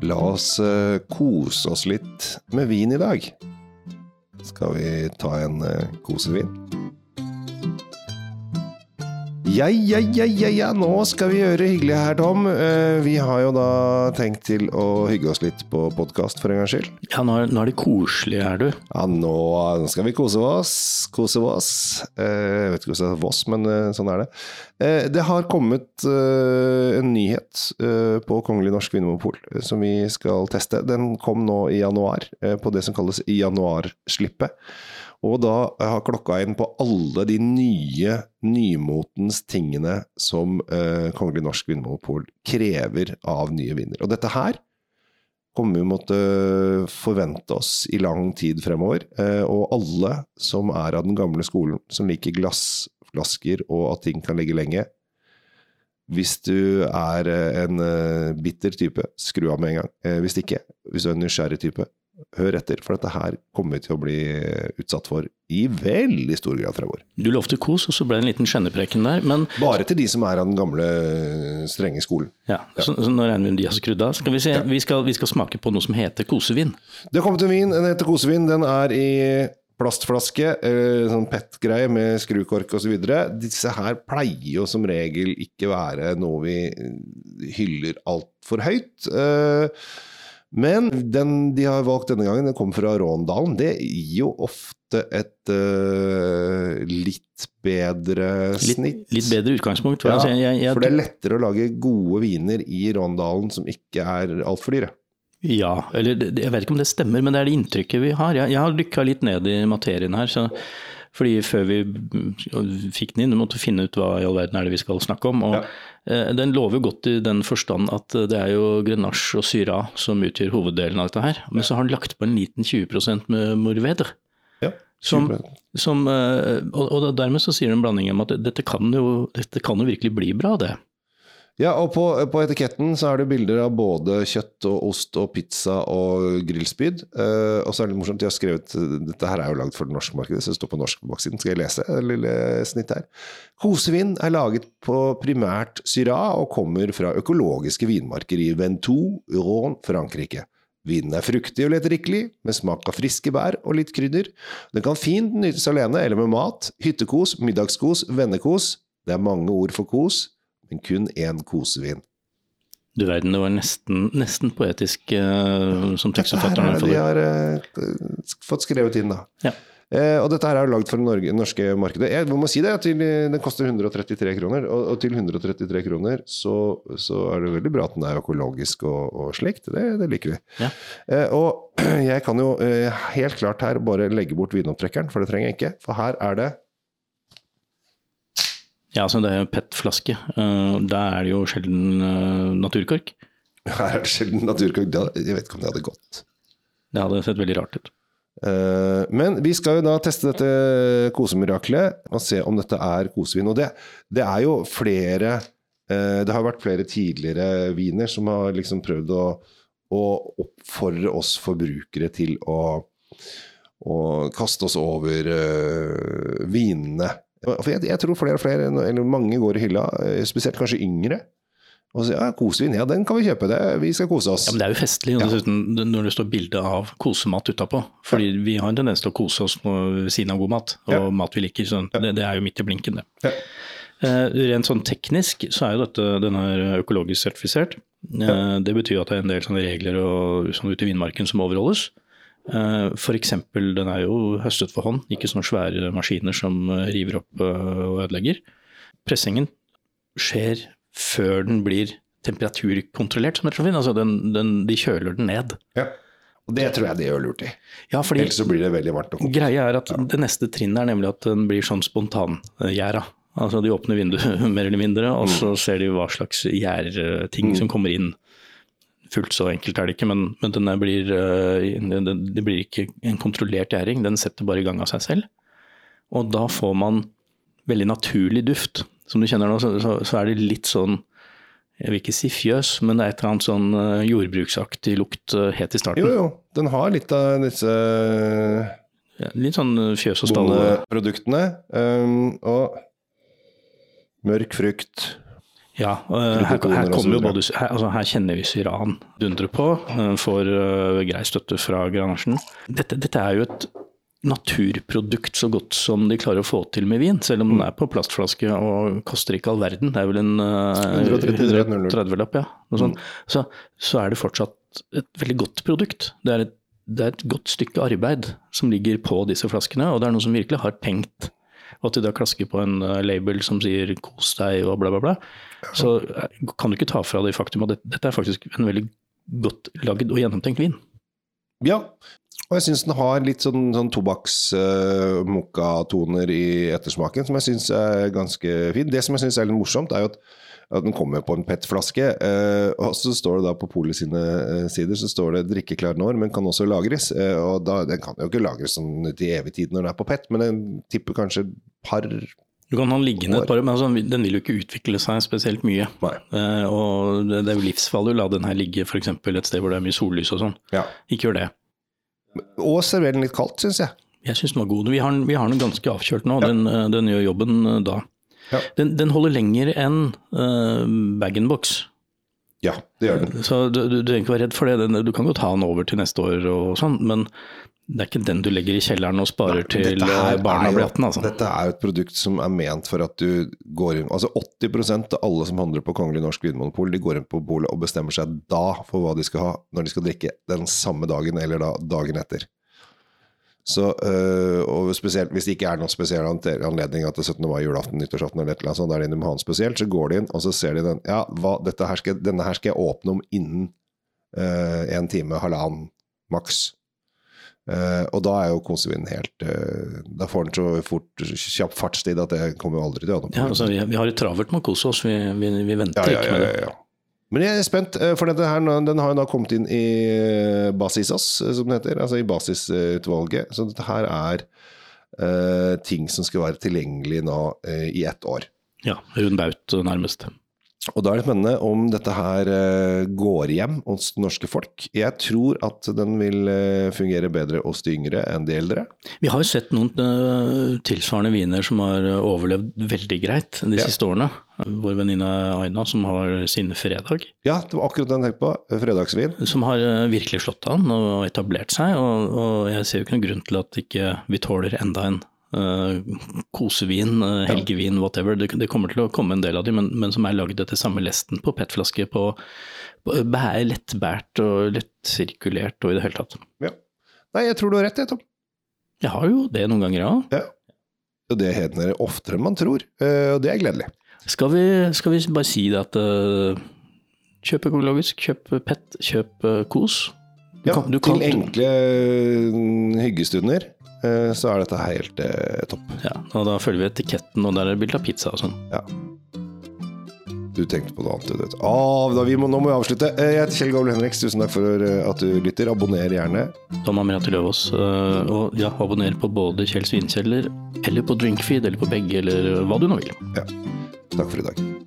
La oss eh, kose oss litt med vin i dag. Skal vi ta en eh, kosevin? Ja, ja, ja, ja, ja, nå skal vi gjøre hyggelig her, Tom. Eh, vi har jo da tenkt til å hygge oss litt på podkast for en gangs skyld. Ja, nå er, nå er det koselig, her, du. Ja, nå skal vi kose oss. Kose oss. Eh, jeg vet ikke hvordan det er Voss, men eh, sånn er det. Det har kommet en nyhet på Kongelig norsk vinmonopol som vi skal teste. Den kom nå i januar, på det som kalles januarslippet. Og da har klokka inn på alle de nye, nymotens tingene som eh, Kongelig norsk vinmonopol krever av nye viner. Og dette her kommer vi måtte forvente oss i lang tid fremover. Eh, og alle som er av den gamle skolen, som liker glassflasker og at ting kan ligge lenge Hvis du er eh, en eh, bitter type, skru av med en gang. Eh, hvis ikke, hvis du er en nysgjerrig type, hør etter. For dette her kommer vi til å bli utsatt for i veldig stor grad fremover. Du lovte kos, og så ble det en liten skjennepreken der. Men Bare til de som er av den gamle, strenge skolen. ja, Så, så nå regner vi med de har skrudd av. Skal vi, se, vi, skal, vi skal smake på noe som heter kosevin. Det har kommet en vin, den heter kosevin. Den er i plastflaske, eh, sånn PET-greie med skrukork osv. Disse her pleier jo som regel ikke være noe vi hyller altfor høyt. Eh, Men den de har valgt denne gangen, den kommer fra Råndalen. Det gir jo ofte et uh, litt bedre snitt. litt bedre utgangspunkt. For, Ja, altså, jeg, jeg, For det er lettere å lage gode viner i Råndalen som ikke er altfor dyre. Ja, eller jeg vet ikke om det stemmer, men det er det inntrykket vi har. Jeg, jeg har dykka litt ned i materien her. Så, fordi før vi mm, fikk den inn, vi måtte finne ut hva i all verden er det vi skal snakke om. Og Ja. eh, Den lover godt i den forstand at eh, det er jo Grenache og Syrah som utgjør hoveddelen av dette her. Men så har den lagt på en liten 20% med Morvedre. Ja, Som, som, eh, og dermed så sier den blandingen om at dette kan jo, dette kan jo virkelig bli bra, det. Ja, og på, på etiketten så er det bilder av både kjøtt og ost og pizza og grillspyd. Uh, og så er det litt morsomt, de har skrevet Dette her er jo lagd for det norske markedet, så det står på norsk på baksiden. Skal jeg lese et lille snitt her? Kosevin er laget på primært Syrah og kommer fra økologiske vinmarker i Ventoux, Rouen, Frankrike. Vinen er fruktig og lettdrikkelig, med smak av friske bær og litt krydder. Den kan fint nytes alene eller med mat, hyttekos, middagskos, vennekos. Det er mange ord for kos, men kun én kosevin. Du verden, det var nesten, nesten poetisk uh, som Dette her tekstforfatteren. er det de har uh, fått skrevet inn, da. Ja. Uh, og dette her er jo lagd for det norske markedet. Jeg må si det, at til, den koster 133 kroner. Og, og til 133 kroner så, så er det veldig bra at den er økologisk og, og slikt. Det, det liker vi. Ja. Og jeg kan jo helt klart her bare legge bort vinopptrekkeren, for det trenger jeg ikke. For her er det Ja, altså det er jo PET-flaske. Uh, da er det jo sjelden uh, naturkork. er det sjelden naturkork. Jeg vet ikke om det hadde gått. Det hadde sett veldig rart ut. Eh, Men vi skal jo da teste dette kosemiraklet og se om dette er kosevin. Og det, det er jo flere eh, Det har vært flere tidligere viner som har liksom prøvd å, å oppfordre oss forbrukere til å, å kaste oss over eh, vinene. For jeg, jeg tror flere og flere, eller mange går i hylla, eh, spesielt kanskje yngre. Og sier ja, kosevin, ja den kan vi kjøpe, det, vi skal kose oss. Ja, men Det er jo festlig ja. dessuten, når det står bilde av kosemat utapå. Fordi vi har en tendens til å kose oss ved siden av god mat, og Ja. mat vi liker. Så det, det er jo midt i blinken, det. Ja. Eh, rent sånn teknisk så er jo dette den er økologisk sertifisert. Eh, det betyr at det er en del sånne regler og, sånn ute i vindmarken som overholdes. Eh, F.eks. den er jo høstet for hånd, ikke sånne svære maskiner som eh, river opp eh, og ødelegger. Pressingen skjer før den blir temperaturkontrollert, som det heter så. Altså den, den, de kjøler den ned. Ja. Og det tror jeg de gjør lurt i. Ja, fordi Ellers så blir det veldig varmt greia er at det neste trinnet er nemlig at den blir sånn spontangjerda. Altså de åpner vinduet mer eller mindre, og så ser de hva slags gjærting som kommer inn. Fullt så enkelt er det ikke, men, men den er blir, eh, det, blir ikke en kontrollert gjæring. Den setter bare i gang av seg selv. Og da får man veldig naturlig duft. Som du kjenner nå, så, så, er det litt sånn jeg vil ikke si fjøs, men det er et eller annet sånn eh, jordbruksaktig lukt eh, helt i starten. Jo, jo. Den har litt av disse Ja, Litt sånn fjøs og stalle. bondeproduktene. Um, og mørk frukt. Ja, uh, her, her, både, her, altså her kjenner vi Syran dundre på, uh, får uh, grei støtte fra granasjen. Dette, dette, er jo et naturprodukt så godt som de klarer å få til med vin, selv om den er på plastflaske og koster ikke all verden. Det er vel en 130-lapp, ja. Mm. Så, så, er det fortsatt et veldig godt produkt. Det er, et, det er et godt stykke arbeid som ligger på disse flaskene, og det er noe som virkelig har tenkt og at de da klasker på en label som sier 'kos deg' og bla, bla, bla, så kan du ikke ta fra det faktum at dette er faktisk en veldig godt lagd og gjennomtenkt vin. Ja, og jeg syns den har litt sånn, sånn tobakks-mokka-toner uh, i ettersmaken, som jeg syns er ganske fin. Det som jeg syns er litt morsomt, er jo at, at den kommer på en PET-flaske. Uh, og så står det da på Polet sine uh, sider så står det 'drikkeklar når', men kan også lagres. og da, Den kan jo ikke lagres sånn til evig tid når den er på PET, men den tipper kanskje par du kan ha den liggende et par men altså, den vil jo ikke utvikle seg spesielt mye. Eh, og det, det, er jo livsfarlig å la den her ligge f.eks. et sted hvor det er mye sollys og sånn. Ja. Ikke gjør det. Og server den litt kaldt, syns jeg. Jeg syns den var god. Vi har, vi har, den ganske avkjølt nå. Ja. Den, eh, den, gjør jobben eh, da. Ja. Den, den, holder lenger enn uh, bag-in-box. Ja, det gjør den. Så du, du, trenger ikke være redd for det. Du kan jo ta den over til neste år og sånn, men det er ikke den du legger i kjelleren og sparer Nei, til barna blir 18, altså. Dette er jo et produkt som er ment for at du går inn Altså 80% av alle som handler på Kongelig Norsk Vinmonopol, de går inn på polet og bestemmer seg da for hva de skal ha når de skal drikke den samme dagen eller da dagen etter. Så, øh, og spesielt Hvis det ikke er noen spesiell anledning til 17. mai, julaften, nyttårsaften eller et eller annet sånt, der de må ha den spesielt, så går de inn og så ser de den Ja, hva, her skal, denne her skal jeg åpne om innen øh, en time, halvannen maks. Uh, og da er jo kosevin helt uh, Da får den så fort kjapp fartstid at det kommer jo aldri til å ja, altså, vi, vi, har det travelt med å kose oss, vi, vi, vi venter ja, ja, ikke med det. Men jeg er spent, uh, for dette her, den har jo da kommet inn i Basisas, som det heter. Altså i basisutvalget. Så dette her er ting som skal være tilgjengelig nå i ett år. Ja, rund baut nærmest. Og da er det spennende om dette her eh, går hjem hos norske folk. Jeg tror at den vil eh, fungere bedre hos de yngre enn de eldre. Vi har jo sett noen uh, tilsvarende viner som har overlevd veldig greit de ja. siste årene. Vår venninne Aina som har sin fredag. Ja, det var akkurat den jeg tenkte på. Fredagsvin. Som har virkelig slått an og etablert seg. Og, og jeg ser jo ikke noen grunn til at ikke vi tåler enda en kosevin, uh, helgevin, whatever. Det, det, kommer til å komme en del av dem, men, men som er lagd etter samme lesten på PET-flaske. på, på Lettbært og lettsirkulert og i det hele tatt. Ja. Nei, jeg tror du har rett, jeg, Tom. Jeg har jo det noen ganger, ja. ja. Det hender oftere enn man tror, uh, og det er gledelig. Skal vi, skal vi bare si det at kjøp økologisk, kjøp PET, kjøp kos? Du ja, kan, til kan, enkle hyggestunder. Eh, så er dette helt eh, topp. Ja, og da følger vi etiketten, og der er det bilde av pizza og sånn. Ja. Du tenkte på noe annet. Ah, da, må, nå må vi avslutte. Eh, jeg heter Kjell Gabel Henriks, tusen takk for eh, at du lytter. Abonner gjerne. Tom Amirati Løvaas. Og ja, abonner på både Kjell Svinkjeller, eller på Drinkfeed, eller på begge, eller hva du nå vil. Ja. Takk for i dag.